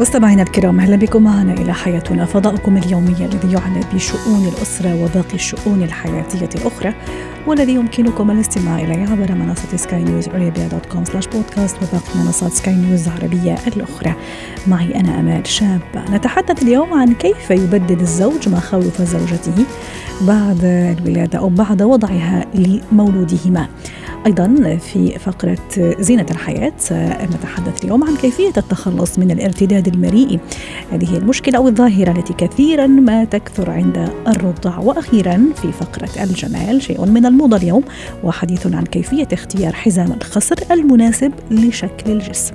مستمعينا الكرام أهلا بكم. معنا إلى حياتنا فضاؤكم اليومي الذي يعنى بشؤون الأسرة وباقي الشؤون الحياتية الأخرى والذي يمكنكم الاستماع إليه عبر منصة سكاي نيوز عربيه dot com slash podcast وباقي منصات سكاي نيوز العربية الأخرى. معي أنا أمال شاب. نتحدث اليوم عن كيف يبدد الزوج مخاوف زوجته بعد الولادة أو بعد وضعها لمولودهما. أيضا في فقرة زينة الحياة نتحدث اليوم عن كيفية التخلص من الارتداد المريء. هذه المشكلة أو الظاهرة التي كثيرا ما تكثر عند الرضع. وأخيرا في فقرة الجمال شيء من الموضة اليوم وحديث عن كيفية اختيار حزام الخصر المناسب لشكل الجسم.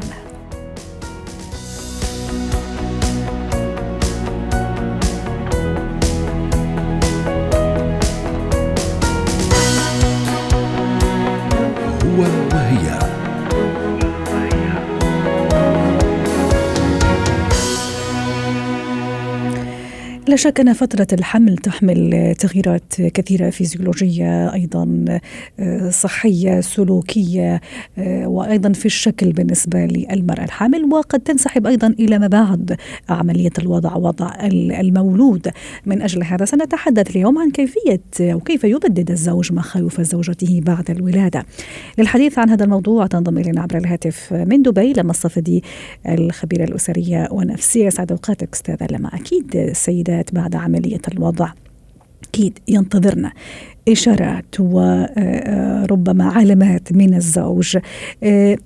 لا شك أن فترة الحمل تحمل تغييرات كثيرة فيزيولوجية أيضا آه، صحية سلوكية آه، وأيضا في الشكل بالنسبة للمرأة الحامل. وقد تنسحب أيضا إلى ما بعد عملية الوضع وضع المولود. من أجل هذا سنتحدث اليوم عن كيفية أو كيف يبدد الزوج مخاوف زوجته بعد الولادة. للحديث عن هذا الموضوع تنضم إلينا عبر الهاتف من دبي لما الصفدي الخبيرة الأسرية والنفسية سعد أوقاتك أستاذة لما أكيد. السيدات بعد عملية الوضع. أكيد ينتظرنا إشارات وربما علامات من الزوج. آه،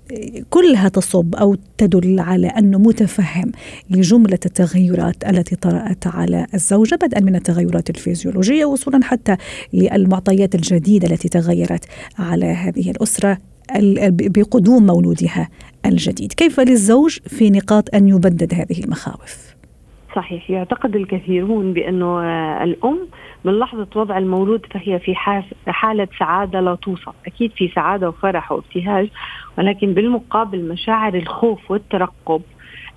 كلها تصب أو تدل على أنه متفهم لجملة التغيرات التي طرأت على الزوجة بدءا من التغيرات الفيزيولوجية وصولا حتى للمعطيات الجديدة التي تغيرت على هذه الأسرة ال- بقدوم مولودها الجديد. كيف للزوج في نقاط أن يبدد هذه المخاوف؟ صحيح يعتقد الكثيرون بأنه آه، الأم من لحظة وضع المولود فهي في حالة سعادة لا توصف. أكيد في سعادة وفرح وابتهاج ولكن بالمقابل مشاعر الخوف والترقب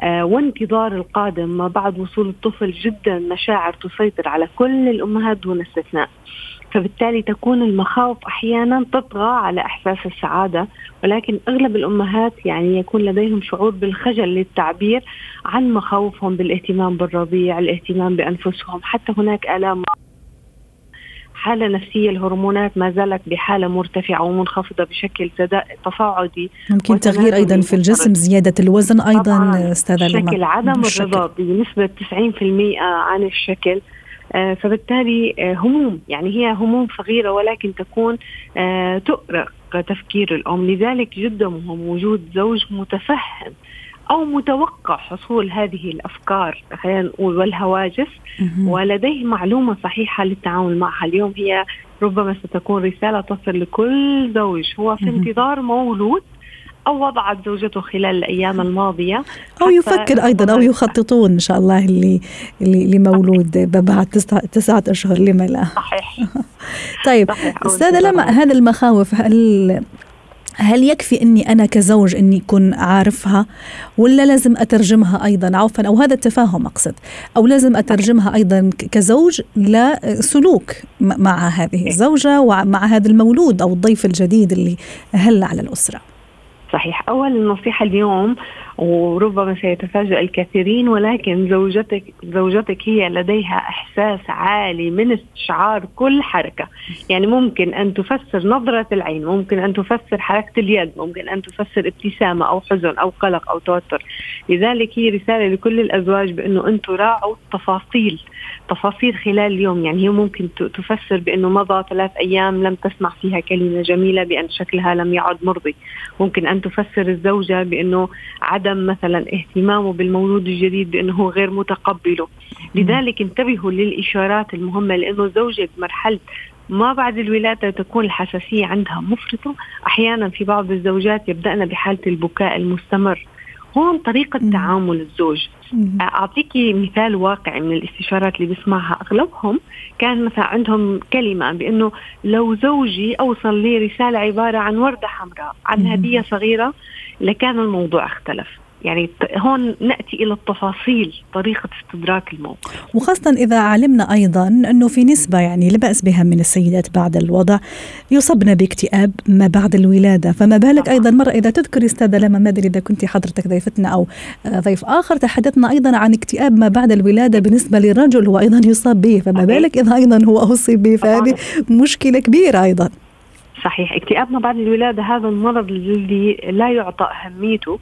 آه، وانتظار القادم ما بعد وصول الطفل جدا مشاعر تسيطر على كل الأمهات دون استثناء. فبالتالي تكون المخاوف أحيانا تطغى على إحساس السعادة ولكن أغلب الأمهات يعني يكون لديهم شعور بالخجل للتعبير عن مخاوفهم بالاهتمام بالرضيع، الاهتمام بأنفسهم، حتى هناك آلام حالة نفسية الهرمونات ما زالت بحالة مرتفعة ومنخفضة بشكل تصاعدي ممكن تغيير أيضا في الجسم. زيادة الوزن أيضا أستاذة لما شكل عدم. الرضا بنسبة 90% عن الشكل فبالتالي آه، هموم يعني هي هموم صغيرة ولكن تكون آه، تؤرق تفكير الأم. لذلك جدا مهم وجود زوج متفهم أو متوقع حصول هذه الأفكار خلينا نقول والهواجس. ولديه معلومة صحيحة للتعامل معها. اليوم هي ربما ستكون رسالة تصل لكل زوج. هو في. انتظار مولود. أو وضعت زوجته خلال الأيام الماضية. أو يفكر أيضا أو يخططون إن شاء الله اللي اللي لمولود بعد تسعة, أشهر لما لا. صحيح. طيب أستاذة لما هذه المخاوف هل هل يكفي إني أنا كزوج إني اكون عارفها؟ ولا لازم أترجمها أيضا؟ عفوا أو هذا التفاهم أقصد. أو لازم أترجمها أيضا كزوج لسلوك مع هذه الزوجة ومع هذا المولود أو الضيف الجديد اللي هل على الأسرة. صحيح. أول النصيحة اليوم وربما سيتفاجأ الكثيرين ولكن زوجتك زوجتك هي لديها إحساس عالي من استشعار كل حركة. يعني ممكن أن تفسر نظرة العين ممكن أن تفسر حركة اليد ممكن أن تفسر ابتسامة أو حزن أو قلق أو توتر. لذلك هي رسالة لكل الأزواج بأنه أنتم راعوا تفاصيل تفاصيل خلال اليوم. يعني هي ممكن تفسر بأنه مضى ثلاث أيام لم تسمع فيها كلمة جميلة بأن شكلها لم يعد مرضي. ممكن أن تفسر الزوجة بأنه عدم مثلا اهتمامه بالمولود الجديد بأنه غير متقبله. لذلك انتبهوا للإشارات المهمة لأنه الزوجة بمرحلة ما بعد الولادة تكون الحساسية عندها مفرطة. أحيانا في بعض الزوجات يبدأن بحالة البكاء المستمر. هون طريقة مم. تعامل الزوج مم. أعطيكي مثال واقعي من الاستشارات اللي بسمعها أغلبهم كان مثلا عندهم كلمة بأنه لو زوجي أوصل لي رسالة عبارة عن وردة حمراء عن. هدية صغيرة لكان الموضوع اختلف يعني هون نأتي إلى التفاصيل طريقة استدراك الموقف. وخاصة إذا علمنا أيضا أنه في نسبة يعني لا بأس بها من السيدات بعد الوضع يصبن باكتئاب ما بعد الولادة. فما بالك أيضا مرة إذا تذكري أستاذة لما ما أدري إذا كنت حضرتك ضيفتنا أو ضيف آخر تحدثنا أيضا عن اكتئاب ما بعد الولادة بالنسبة للرجل هو أيضا يصاب به. فما بالك إذا أيضا هو أصيب به؟ فهذه مشكلة كبيرة أيضا. صحيح. اكتئاب ما بعد الولادة هذا المرض الذي لا يعطى أهميته.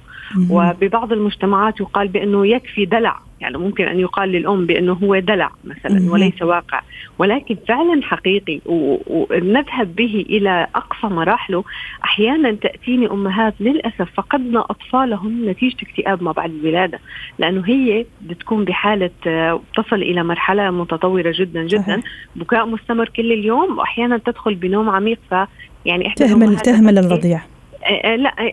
وببعض المجتمعات يقال بأنه يكفي دلع. يعني ممكن أن يقال للأم بأنه هو دلع مثلا وليس واقع. ولكن فعلا حقيقي ونذهب به إلى أقصى مراحله. أحيانا تأتيني أمهات للأسف فقدنا أطفالهم نتيجة اكتئاب ما بعد الولادة لأنه هي بتكون بحالة تصل إلى مرحلة متطورة جدا جدا. بكاء مستمر كل اليوم وأحيانا تدخل بنوم عميق. ف يعني إحدى تهمل تهمل الرضيع. آه، آه، لا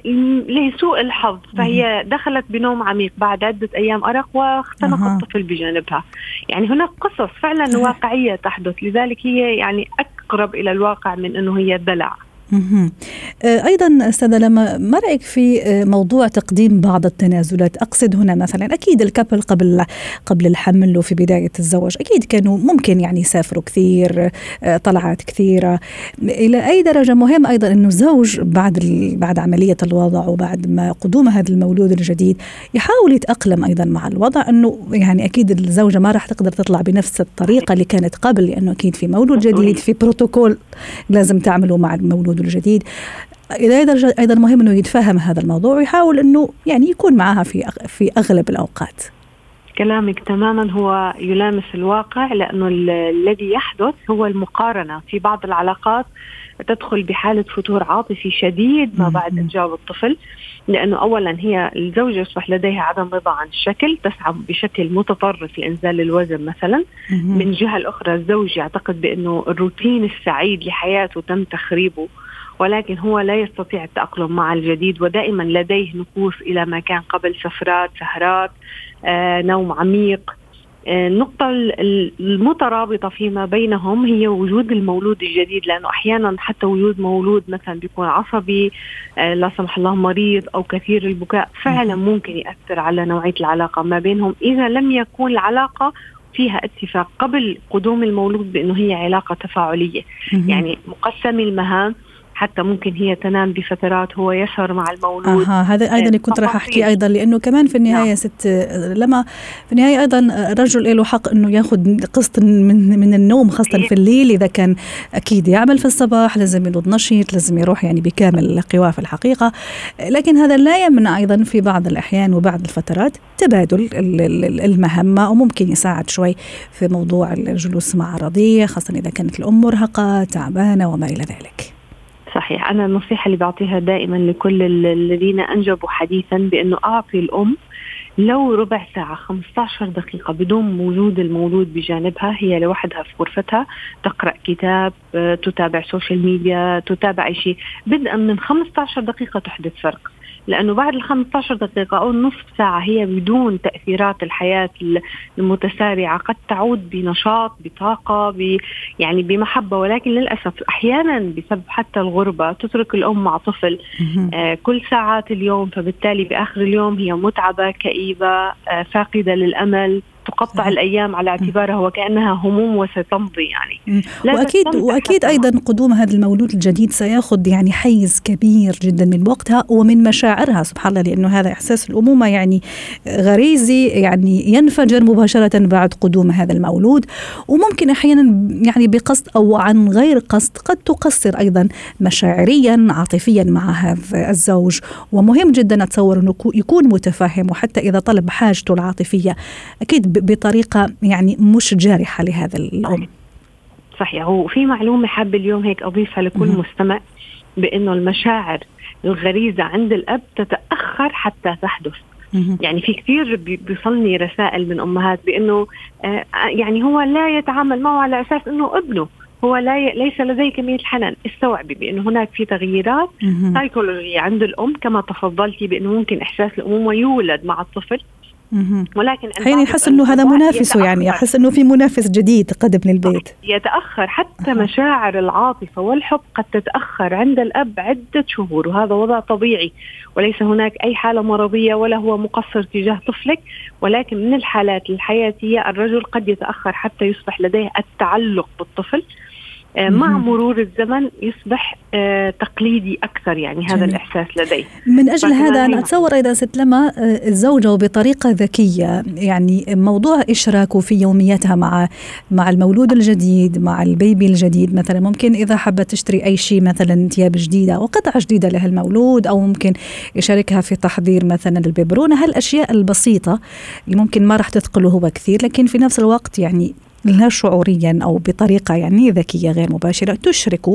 لسوء الحظ. فهي دخلت بنوم عميق بعد عدة أيام أرق واختنق أه. الطفل بجانبها. يعني هناك قصص فعلا واقعية تحدث. لذلك هي يعني أقرب إلى الواقع من أنه هي دلع. آه، أيضا أستاذة لما ما رأيك في آه، موضوع تقديم بعض التنازلات؟ أقصد هنا مثلا أكيد الكابل قبل قبل الحمل وفي بداية الزواج أكيد كانوا ممكن يعني يسافروا كثير آه، طلعات كثيرة. إلى أي درجة؟ مهم أيضا إنه الزوج بعد بعد عملية الوضع وبعد ما قدوم هذا المولود الجديد يحاول يتأقلم أيضا مع الوضع إنه يعني أكيد الزوجة ما راح تقدر تطلع بنفس الطريقة اللي كانت قبل لأنه أكيد في مولود جديد في بروتوكول لازم تعمله مع المولود الجديد أيضا أيضا مهم إنه يتفهم هذا الموضوع ويحاول إنه يعني يكون معها في في أغلب الأوقات. كلامك تماما هو يلامس الواقع لأنه الذي يحدث هو المقارنة. في بعض العلاقات تدخل بحالة فتور عاطفي شديد ما بعد انجاب الطفل لأنه اولا هي الزوجة يصبح لديها عدم رضا عن الشكل تسعى بشكل متطرف لإنزال الوزن مثلا. من جهة الأخرى الزوج يعتقد بأنه الروتين السعيد لحياته تم تخريبه ولكن هو لا يستطيع التأقلم مع الجديد ودائما لديه نقوص إلى ما كان قبل سفرات سهرات آه، نوم عميق. آه، النقطة المترابطة فيما بينهم هي وجود المولود الجديد لأنه أحيانا حتى وجود مولود مثلا بيكون عصبي آه، لا سمح الله مريض أو كثير البكاء فعلا ممكن يأثر على نوعية العلاقة ما بينهم. إذا لم يكون العلاقة فيها اتفاق قبل قدوم المولود بأنه هي علاقة تفاعلية. يعني مقسم المهام حتى ممكن هي تنام بفترات هو يسهر مع المولود. آه هذا أيضا اللي كنت راح أحكي أيضا لأنه كمان في النهاية نعم. ست لما في النهاية أيضا الرجل له حق إنه يأخذ قسط من من النوم خاصة في الليل إذا كان أكيد يعمل في الصباح لازم ينوض نشيط لازم يروح يعني بكامل قواه في الحقيقة. لكن هذا لا يمنع أيضا في بعض الأحيان وبعض الفترات تبادل المهمة وممكن يساعد شوي في موضوع الجلوس مع الرضيع خاصة إذا كانت الأم مرهقة تعبانة وما إلى ذلك. صحيح. أنا النصيحة اللي بعطيها دائما لكل الذين أنجبوا حديثا بأنه أعطي الأم لو ربع ساعة 15 دقيقة بدون وجود المولود بجانبها هي لوحدها في غرفتها تقرأ كتاب تتابع social media تتابع أي شيء. بدءا من 15 دقيقة تحدث فرق. لأنه بعد ال 15 دقيقة أو نصف ساعة هي بدون تأثيرات الحياة المتسارعه قد تعود بنشاط بطاقة ب يعني بمحبة. ولكن للأسف أحيانا بسبب حتى الغربة تترك الأم مع طفل آه كل ساعات اليوم. فبالتالي بآخر اليوم هي متعبة كئيبة آه فاقدة للأمل. تقطع. الأيام على اعتبارها وكأنها هموم وستمضي يعني. واكيد وأكيد أيضا قدوم هذا المولود الجديد سياخذ يعني حيز كبير جدا من وقتها ومن مشاعرها سبحان الله لأنه هذا إحساس الأمومة يعني غريزي يعني ينفجر مباشرة بعد قدوم هذا المولود. وممكن أحيانا يعني بقصد أو عن غير قصد قد تقصر أيضا مشاعريا عاطفيا مع هذا الزوج. ومهم جدا أتصور أنه يكون متفهم وحتى إذا طلب حاجته العاطفية أكيد بطريقة يعني مش جارحة لهذا الأم. صحيح. وفي معلومة حابة اليوم هيك أضيفها لكل مستمع بإنه المشاعر الغريزة عند الأب تتأخر حتى تحدث. يعني في كثير بيوصلني رسائل من أمهات بإنه آه يعني هو لا يتعامل معه على أساس إنه ابنه. هو لا ي... ليس لديه كمية الحنان استوعبي بإنه هناك في تغييرات سايكولوجيه عند الأم كما تفضلتي بإنه ممكن إحساس الأمومة يولد مع الطفل. ولكن حين يحس إنه هذا منافسه يعني يحس إنه في منافس جديد قدم للبيت يتأخر حتى مشاعر العاطفة والحب قد تتأخر عند الأب عدة شهور وهذا وضع طبيعي. وليس هناك أي حالة مرضية ولا هو مقصر تجاه طفلك ولكن من الحالات الحياتية الرجل قد يتأخر حتى يصبح لديه التعلق بالطفل. مع مرور الزمن يصبح آه، تقليدي أكثر يعني هذا جميل. الإحساس لديه من أجل هذا أنا أتصور اذا ست لما آه، الزوجة بطريقة ذكية يعني موضوع اشراكه في يومياتها مع مع المولود الجديد مع البيبي الجديد مثلا. ممكن إذا حبت تشتري أي شيء مثلا ثياب جديدة أو قطعة جديدة لهالمولود أو ممكن يشاركها في تحضير مثلا البيبرونه هالأشياء البسيطة اللي ممكن ما راح تثقله هو كثير لكن في نفس الوقت يعني لا شعوريا أو بطريقة يعني ذكية غير مباشرة تشرك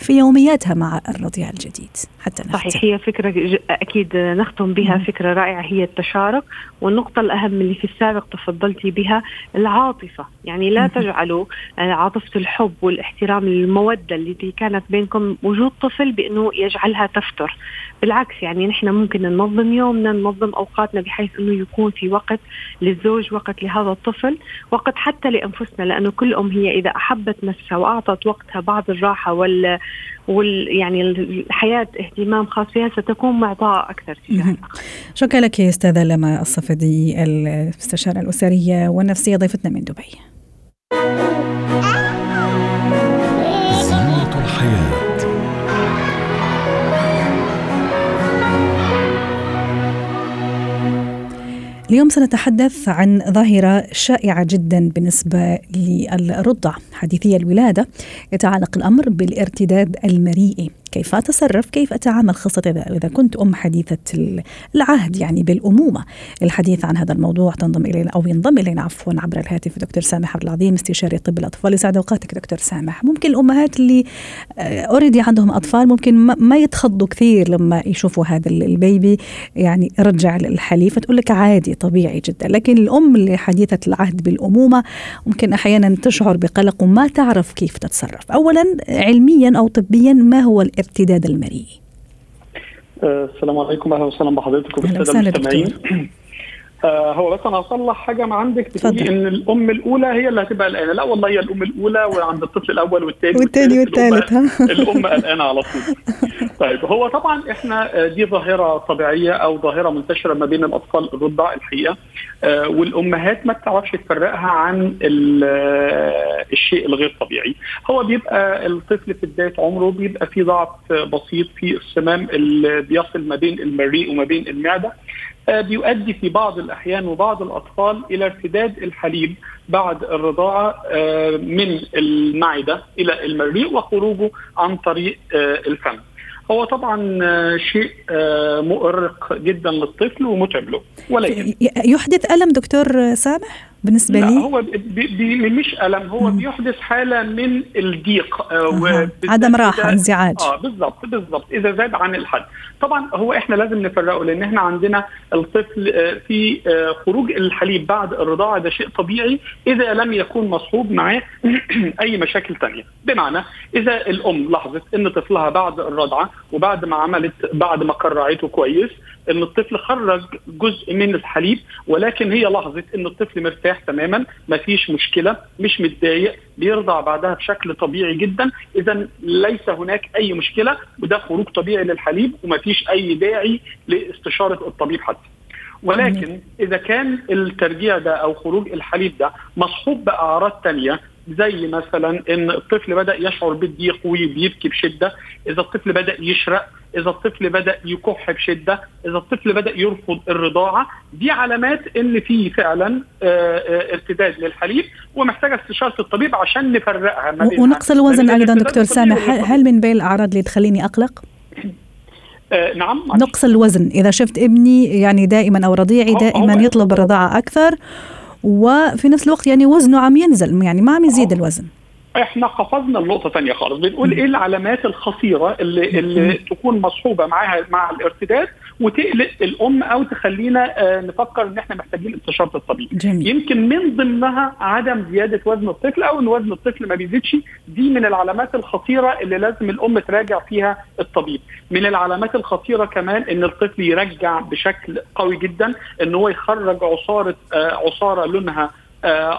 في يومياتها مع الرضيع الجديد حتى نختم. صحيح هي فكرة أكيد نختم بها مم. فكرة رائعة هي التشارك والنقطة الأهم اللي في السابق تفضلتي بها العاطفة يعني لا مم. تجعلوا عاطفة الحب والاحترام المودة التي كانت بينكم وجود طفل بأنه يجعلها تفتر بالعكس يعني نحن ممكن ننظم يومنا ننظم أوقاتنا بحيث أنه يكون في وقت للزوج وقت لهذا الطفل وقت حتى لأنفسنا لأنه كل أم هي إذا أحبت نفسها وأعطت وقتها بعض الراحة وال وال يعني الحياة اهتمام خاص فيها ستكون معطاء أكثر تجاهها. شكرا لك أستاذة لما الصفدي المستشاره الأسرية والنفسية ضيفتنا من دبي. اليوم سنتحدث عن ظاهرة شائعة جدا بالنسبة للرضع حديثي الولادة يتعلق الأمر بالارتداد المريئي. كيف أتصرف كيف أتعامل خاصة إذا كنت أم حديثة العهد يعني بالأمومة. الحديث عن هذا الموضوع تنضم إلينا أو ينضم إلينا عفوا عبر الهاتف دكتور سامح عبد العظيم استشاري طب الأطفال. يسعد أوقاتك دكتور سامح. ممكن الأمهات اللي أوريدي آه، عندهم أطفال ممكن ما يتخضوا كثير لما يشوفوا هذا البيبي يعني رجع الحليب فتقول لك عادي طبيعي جدا. لكن الأم اللي حديثة العهد بالأمومة ممكن أحيانا تشعر بقلق وما تعرف كيف تتصرف. أولا علميا أو طبيا ما هو الارتداد المرئي آه، السلام عليكم. أهلا وسهلا بحضرتك وبالسادة المستمعين. آه هو بس أنا هصلح حاجة ما عندك تقولي إن الأم الأولى هي اللي هتبقى قلقانه لا والله هي الأم الأولى وعند الطفل الأول والثاني والثاني والثالث ها؟ الأم قلقانه على طول. طيب هو طبعا إحنا آه، دي ظاهرة طبيعية أو ظاهرة منتشرة ما بين الأطفال الرضع الحقيقة. آه والأمهات ما بتعرفش تفرقها عن الشيء الغير طبيعي. هو بيبقى الطفل في بداية عمره بيبقى في ضعف بسيط في الصمام اللي بيصل ما بين المريء وما بين المعدة. بيؤدي في بعض الأحيان وبعض الأطفال إلى ارتداد الحليب بعد الرضاعة آه، من المعدة إلى المريء وخروجه عن طريق آه، الفم. هو طبعا شيء مؤرق جدا للطفل ومتعب له ولكن يحدث ألم دكتور سامح؟ بالنسبة لي؟ هو بي بي مش ألم هو مم. بيحدث حاله من الضيق آه عدم راحة انزعاج. آه بالضبط بالضبط إذا زاد عن الحد. طبعا هو إحنا لازم نفرقه لأن إحنا عندنا الطفل آه في آه خروج الحليب بعد الرضاعة ده شيء طبيعي إذا لم يكون مصحوب معاه أي مشاكل ثانية بمعنى إذا الأم لاحظت إن طفلها بعد الرضعة وبعد ما عملت بعد ما كرعته كويس إن الطفل خرج جزء من الحليب ولكن هي لاحظت إن الطفل مرتاح تماما ما فيش مشكلة مش متضايق بيرضع بعدها بشكل طبيعي جدا. اذا ليس هناك أي مشكلة وده خروج طبيعي للحليب وما فيش أي داعي لاستشارة الطبيب حتى. ولكن إذا كان الترجيع ده أو خروج الحليب ده مصحوب بأعراض ثانية زي مثلا إن الطفل بدأ يشعر بالضيق وبيبكي بشدة إذا الطفل بدأ يشرق إذا الطفل بدأ يكح بشدة إذا الطفل بدأ يرفض الرضاعة دي علامات إن في فعلا آه، آه، ارتداد للحليب ومحتاجة استشارة الطبيب عشان نفرقها ونقص الوزن أيضا دكتور سامح هل من بين الأعراض اللي تخليني أقلق؟ آه نعم. نقص الوزن. إذا شفت ابني يعني دائما أو رضيعي دائما يطلب الرضاعة أكثر وفي نفس الوقت يعني وزنه عم ينزل يعني ما عم يزيد الوزن. إحنا حفظنا النقطه ثانية خالص. بنقول إيه العلامات الخطيرة اللي اللي تكون مصحوبة معاها مع الارتداد؟ وتقلق الأم أو تخلينا نفكر إن إحنا محتاجين استشاره الطبيب جميل. يمكن من ضمنها عدم زيادة وزن الطفل أو إن وزن الطفل ما بيزيدش دي من العلامات الخطيرة اللي لازم الأم تراجع فيها الطبيب. من العلامات الخطيرة كمان إن الطفل يرجع بشكل قوي جدا إن هو يخرج عصارة عصارة لونها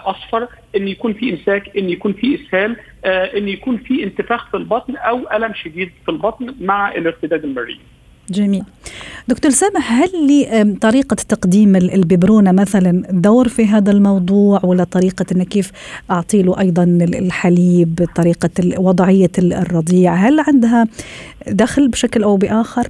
أصفر إن يكون في إمساك إن يكون في إسهال إن يكون في انتفاخ في البطن أو ألم شديد في البطن مع الارتداد المريء جميل. دكتور سامح هل لطريقة تقديم الببرونة مثلا دور في هذا الموضوع ولا طريقة أن كيف أعطي له أيضا الحليب طريقة وضعية الرضيع؟ هل عندها دخل بشكل أو بآخر؟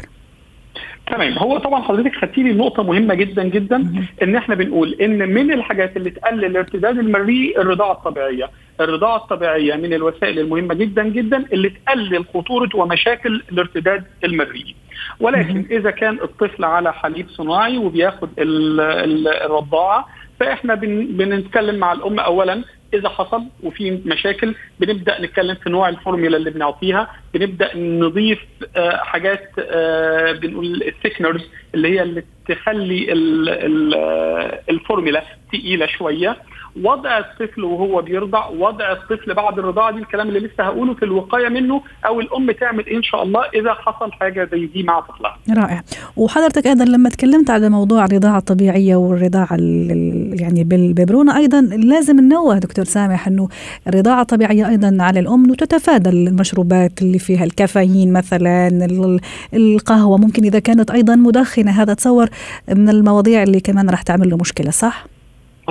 تمام. هو طبعا حضرتك خدتي لي نقطة مهمة جدا جدا إن إحنا بنقول إن من الحاجات اللي تقلل الارتداد المريء الرضاعة الطبيعية، الرضاعة الطبيعية من الوسائل المهمة جدا جدا اللي تقلل خطورة ومشاكل الارتداد المريء. ولكن إذا كان الطفل على حليب صناعي وبياخد الرضاعة فإحنا بنتكلم مع الأم اولا إذا حصل وفي مشاكل بنبدأ نتكلم في نوع الفورميلا اللي بنعطيها بنبدأ نضيف آه حاجات آه بنقول الثيكنرز اللي هي اللي تخلي ال الفورميلا تقيلة شوية وضع الطفل وهو بيرضع وضع الطفل بعد الرضاعة دي الكلام اللي لسه هقوله في الوقاية منه أو الأم تعمل إيه إن شاء الله إذا حصل حاجة زي دي مع طفلها. رائع وحضرتك أيضا لما تكلمت على موضوع الرضاعة الطبيعية والرضاعة يعني بالببرونه أيضا لازم ننوه دكتور سامح إنه الرضاعة الطبيعية أيضا على الأم وتتفادى المشروبات اللي فيها الكافيين مثلا القهوة ممكن إذا كانت أيضا مدخنة هذا تصور من المواضيع اللي كمان راح تعمل له مشكلة صح؟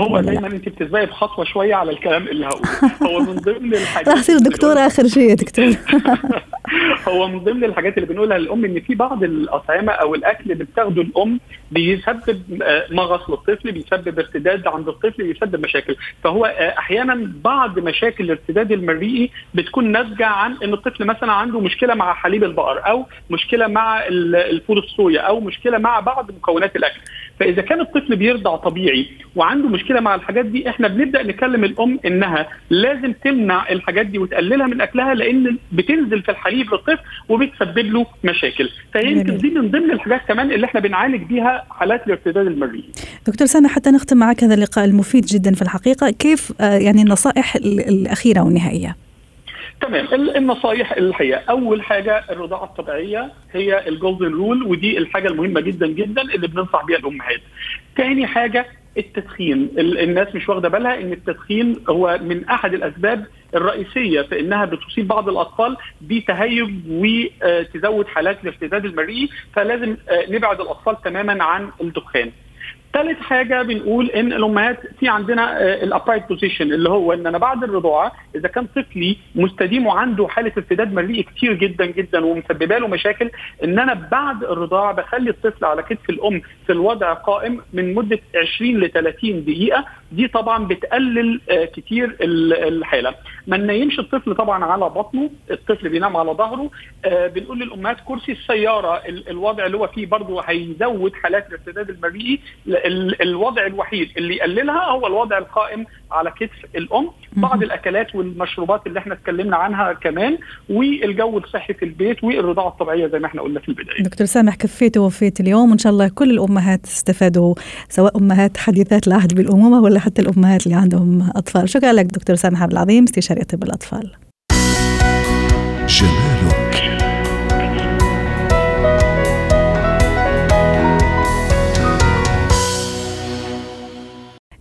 هو دايما انت بتسبقي بخطوة شوية على الكلام اللي هقوله. هو من ضمن الحاجات راح تصير دكتور آخر شيء يا دكتور. هو من ضمن الحاجات اللي بنقولها للأم إن في بعض الأطعمة أو الأكل اللي بتاخده الأم بيسبب مغص للطفل بيسبب ارتداد عند الطفل بيسبب مشاكل. فهو أحيانا بعض مشاكل الارتداد المريئي بتكون ناتجة عن إن الطفل مثلا عنده مشكلة مع حليب البقر أو مشكلة مع الفول الصويا أو مشكلة مع بعض مكونات الأكل. فإذا كان الطفل بيرضع طبيعي وعنده مشكلة مع الحاجات دي إحنا بنبدأ نكلم الأم إنها لازم تمنع الحاجات دي وتقللها من أكلها لأن بتنزل في الحليب للطفل وبتسبب له مشاكل. فيمكن دي من ضمن الحاجات كمان اللي إحنا بنعالج بيها حالات الارتداد المريء دكتور سامح حتى نختم معك هذا اللقاء المفيد جدا في الحقيقة. كيف يعني النصائح الأخيرة والنهائية؟ تمام. النصايح الحقيقة. أول حاجة الرضاعة الطبيعية هي ال golden rule ودي الحاجة المهمة جدا جدا اللي بننصح بيها الأمهات. تاني حاجة التدخين. الناس مش واخدة بالها إن التدخين هو من أحد الأسباب الرئيسية في إنها بتصيب بعض الأطفال بتهيج وتزود حالات الارتداد المريء فلازم نبعد الأطفال تماما عن الدخان. ثالث حاجة بنقول إن الأمهات في عندنا ال upright position اللي هو إن أنا بعد الرضاعه إذا كان طفلي مستديم وعنده حالة ارتداد مريء كتير جدا جدا ومسببة له مشاكل إن أنا بعد الرضاعه بخلي الطفل على كتف الأم في الوضع قائم من مدة 20 ل 30 دقيقة دي طبعا بتقلل كتير الحالة. ما ننيمش الطفل طبعا على بطنه الطفل بينام على ظهره. بنقول للأمهات كرسي السيارة الوضع اللي هو فيه برضه هيزود حالات الارتداد المريء الوضع الوحيد اللي يقللها هو الوضع القائم على كتف الأم بعض الأكلات والمشروبات اللي إحنا اتكلمنا عنها كمان والجو الصحي في البيت والرضاعة الطبيعية زي ما إحنا قلنا في البداية. دكتور سامح كفيت ووفيت اليوم وإن شاء الله كل الأمهات استفادوا سواء أمهات حديثات العهد بالأمومة ولا حتى الأمهات اللي عندهم أطفال. شكرا لك دكتور سامح عبد العظيم استشاري طب الأطفال. جمالك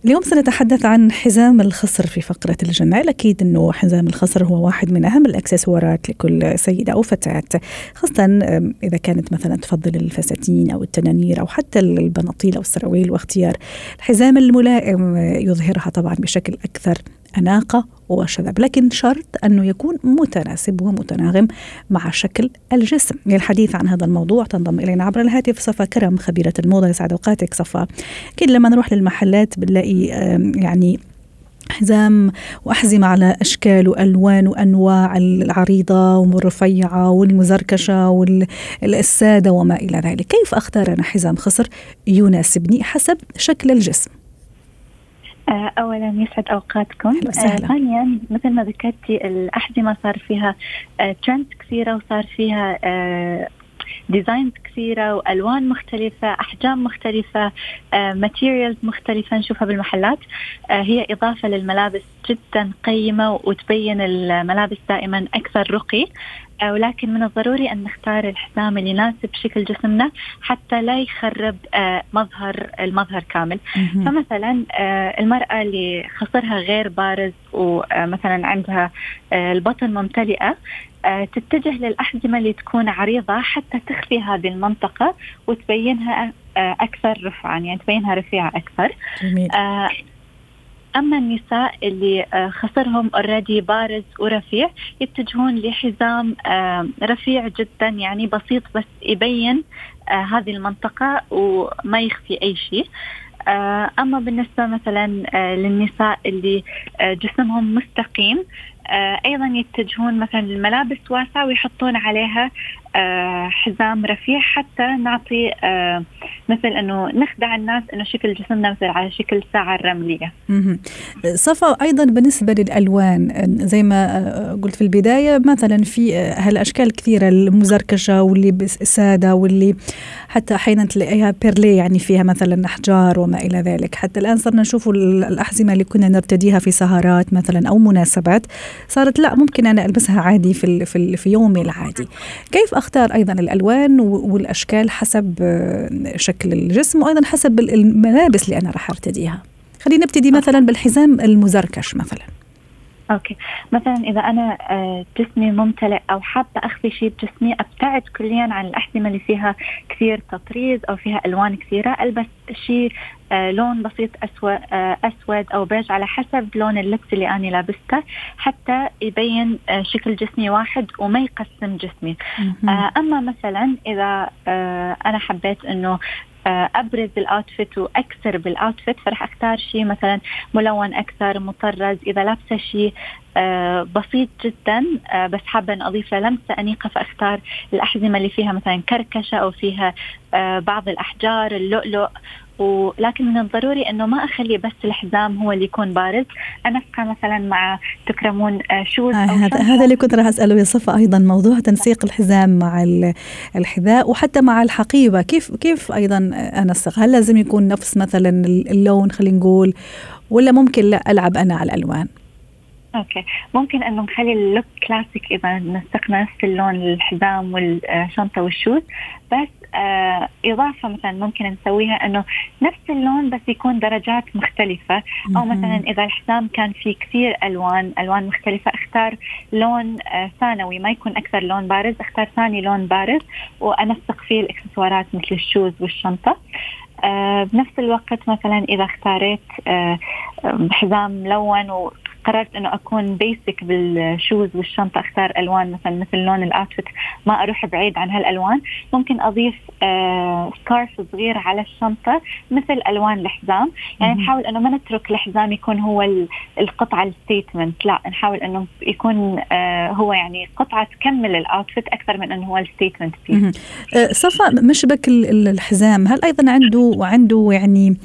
اليوم سنتحدث عن حزام الخصر في فقرة الجمال أكيد أنه حزام الخصر هو واحد من أهم الأكسسوارات لكل سيدة أو فتاة خاصة إذا كانت مثلا تفضل الفساتين أو التنانير أو حتى البناطيل أو السراويل واختيار الحزام الملائم يظهرها طبعا بشكل أكثر أناقة وشذب لكن شرط أنه يكون متناسب ومتناغم مع شكل الجسم. للحديث عن هذا الموضوع تنضم إلينا عبر الهاتف صفا كرم خبيرة الموضة. يسعد أوقاتك صفا. أكيد لما نروح للمحلات بنلاقي يعني حزام وأحزمة على أشكال وألوان وأنواع العريضة والرفيعة والمزركشة والسادة وما إلى ذلك. كيف أختار أنا حزام خصر يناسبني حسب شكل الجسم؟ اولا يسعد أوقاتكم. ثانيا مثل ما ذكرتي الاحزمه صار فيها ترند كثيرة وصار فيها designs كثيرة وألوان مختلفة أحجام مختلفة materials مختلفة نشوفها بالمحلات. هي إضافة للملابس جدا قيمة وتبين الملابس دائما أكثر رقي. ولكن من الضروري أن نختار الحزام اللي يناسب شكل جسمنا حتى لا يخرب آه، مظهر المظهر كامل. فمثلا آه، المرأة اللي خصرها غير بارز ومثلا عندها آه، البطن ممتلئة تتجه للأحزمة اللي تكون عريضة حتى تخفي هذه المنطقة وتبينها أكثر رفعا يعني تبينها رفيعة أكثر. جميل. أما النساء اللي آه، خصرهم already بارز ورفيع يتجهون لحزام آه، رفيع جدا يعني بسيط بس يبين آه، هذه المنطقة وما يخفي أي شيء. أما بالنسبة مثلا للنساء اللي جسمهم مستقيم أيضا يتجهون مثلا للملابس واسعة ويحطون عليها حزام رفيع حتى نعطي آه، مثل إنه نخدع الناس إنه شكل جسمنا مثل على شكل ساعة رمليه. صفا أيضا بالنسبة للألوان زي ما آه، قلت في البداية مثلا في هالأشكال كثيرة المزركشة واللي سادة واللي حتى أحيانا تلاقيها بيرلي يعني فيها مثلا أحجار وما إلى ذلك، حتى الآن صرنا نشوف الأحزمة اللي كنا نرتديها في سهرات مثلا أو مناسبات صارت لا ممكن أنا ألبسها عادي في, في يومي العادي. كيف أختار أيضا الألوان والأشكال حسب آه، شكل الجسم وأيضا حسب الملابس اللي أنا راح ارتديها خلينا نبتدي مثلا بالحزام المزركش مثلا. okay. مثلا إذا أنا آه، جسمي ممتلئ أو حابة أخفي شيء بجسمي أبتعد كليا عن الاحزمه اللي فيها كثير تطريز أو فيها ألوان كثيرة ألبس شيء آه، لون بسيط اسود آه، أسود أو بيج على حسب لون اللبس اللي أنا لابسته حتى يبين شكل جسمي واحد وما يقسم جسمي. أما مثلا إذا أنا حبيت إنه آه، أبرز ال outfit وأكثر بال outfit فراح أختار شيء مثلا ملون أكثر مطرز إذا لابسة شيء آه، بسيط جدا. آه، بس حابة أن أضيف لمسه أنيقة فأختار الأحزمة اللي فيها مثلا كركشة أو فيها بعض الأحجار اللؤلؤ. ولكن من الضروري أنه ما أخلي بس الحزام هو اللي يكون بارز. أبقى مثلا مع تكرمون shoes آه هذا هذا اللي كنت راح أسأله يا صفا أيضا موضوع تنسيق الحزام مع الحذاء وحتى مع الحقيبة. كيف كيف أيضا أنسق؟ هل لازم يكون نفس مثلا اللون خلينا نقول ولا ممكن لا ألعب أنا على الألوان؟ okay. ممكن إنه نخلي ال look classic إذا نسقنا نفس اللون الحزام والشنطة وال shoes. بس آه إضافة مثلا ممكن نسويها إنه نفس اللون بس يكون درجات مختلفة. أو مثلا إذا الحزام كان فيه كثير ألوان ألوان مختلفة أختار لون آه ثانوي. ما يكون أكثر لون بارز أختار ثاني لون بارز وأنسق فيه الإكسسوارات مثل ال shoes والشنطة. آه بنفس الوقت مثلا إذا اختاريت آه حزام ملون قررت إنه أكون basic بال shoes والشنطة أختار ألوان مثلا مثل لون ال outfit ما أروح بعيد عن هالألوان. ممكن أضيف آه scarf صغير على الشنطة مثل ألوان الحزام. يعني نحاول إنه ما نترك الحزام يكون هو القطعة ال statement لا نحاول إنه يكون آه هو يعني قطعة تكمل ال outfit أكثر من إنه هو ال statement فيه. آه صفا مشبك الحزام هل أيضا عنده عنده يعني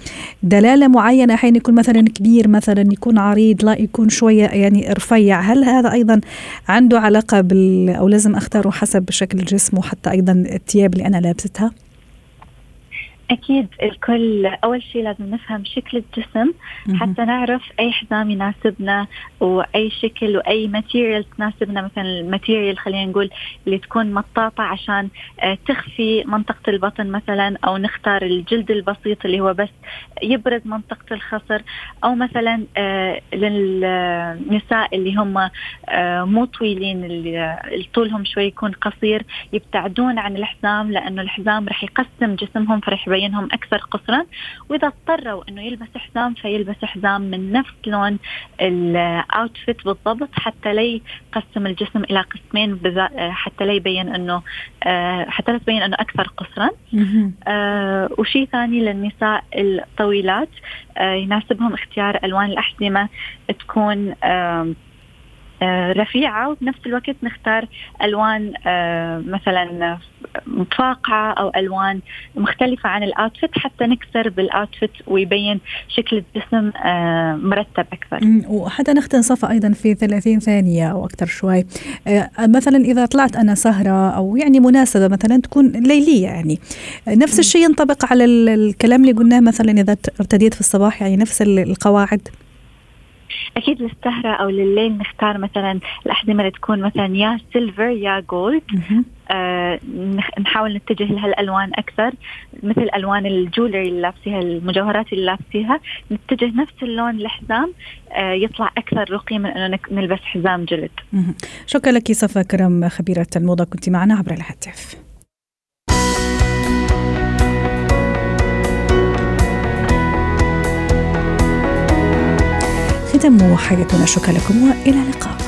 دلالة معينة؟ أحيانا يكون مثلا كبير مثلا يكون عريض لا يكون شوية يعني رفيع هل هذا أيضا عنده علاقة بال أو لازم أختاره حسب شكل الجسم وحتى أيضا الثياب اللي أنا لابستها؟ أكيد الكل أول شيء لازم نفهم شكل الجسم حتى نعرف أي حزام يناسبنا وأي شكل وأي material تناسبنا مثلا ال material خلينا نقول اللي تكون مطاطة عشان آه، تخفي منطقة البطن مثلا أو نختار الجلد البسيط اللي هو بس يبرز منطقة الخصر أو مثلا آه، للنساء اللي هم آه، مو طويلين اللي طولهم شوي يكون قصير يبتعدون عن الحزام لأنه الحزام رح يقسم جسمهم فرح يبينهم أكثر قصرا. وإذا اضطروا إنه يلبس حزام فيلبس حزام من نفس لون الاوتفيت بالضبط حتى لا يقسم الجسم إلى قسمين حتى لا يبين إنه آه، حتى لا تبين إنه أكثر قصرا. آه وشيء ثاني للنساء الطويلات آه يناسبهم اختيار ألوان الأحزمة تكون آه آه، رفيعة وبنفس الوقت نختار ألوان آه، مثلا فاقعة أو ألوان مختلفة عن الأوتفيت حتى نكسر بالأوتفيت ويبين شكل الجسم آه، مرتب أكثر. وحتى نختن صفة أيضا في 30 ثانية أو أكثر شوي. مثلا إذا طلعت أنا سهرة أو يعني مناسبة مثلا تكون ليلية يعني. نفس الشيء ينطبق على الكلام اللي قلناه مثلا إذا ارتديت في الصباح يعني نفس القواعد. أكيد للسهرة أو لليل نختار مثلا الاحزمه اللي تكون مثلا يا silver يا gold آه نحاول نتجه لهالالوان أكثر مثل ألوان ال jewelry اللي لابسيها المجوهرات اللي لابسيها. نتجه نفس اللون الحزام آه يطلع أكثر رقي من إنه نلبس حزام جلد شكرا لك صفا كرم خبيرة الموضة كنت معنا عبر الهاتف ختم حياتنا شكرا لكم وإلى اللقاء.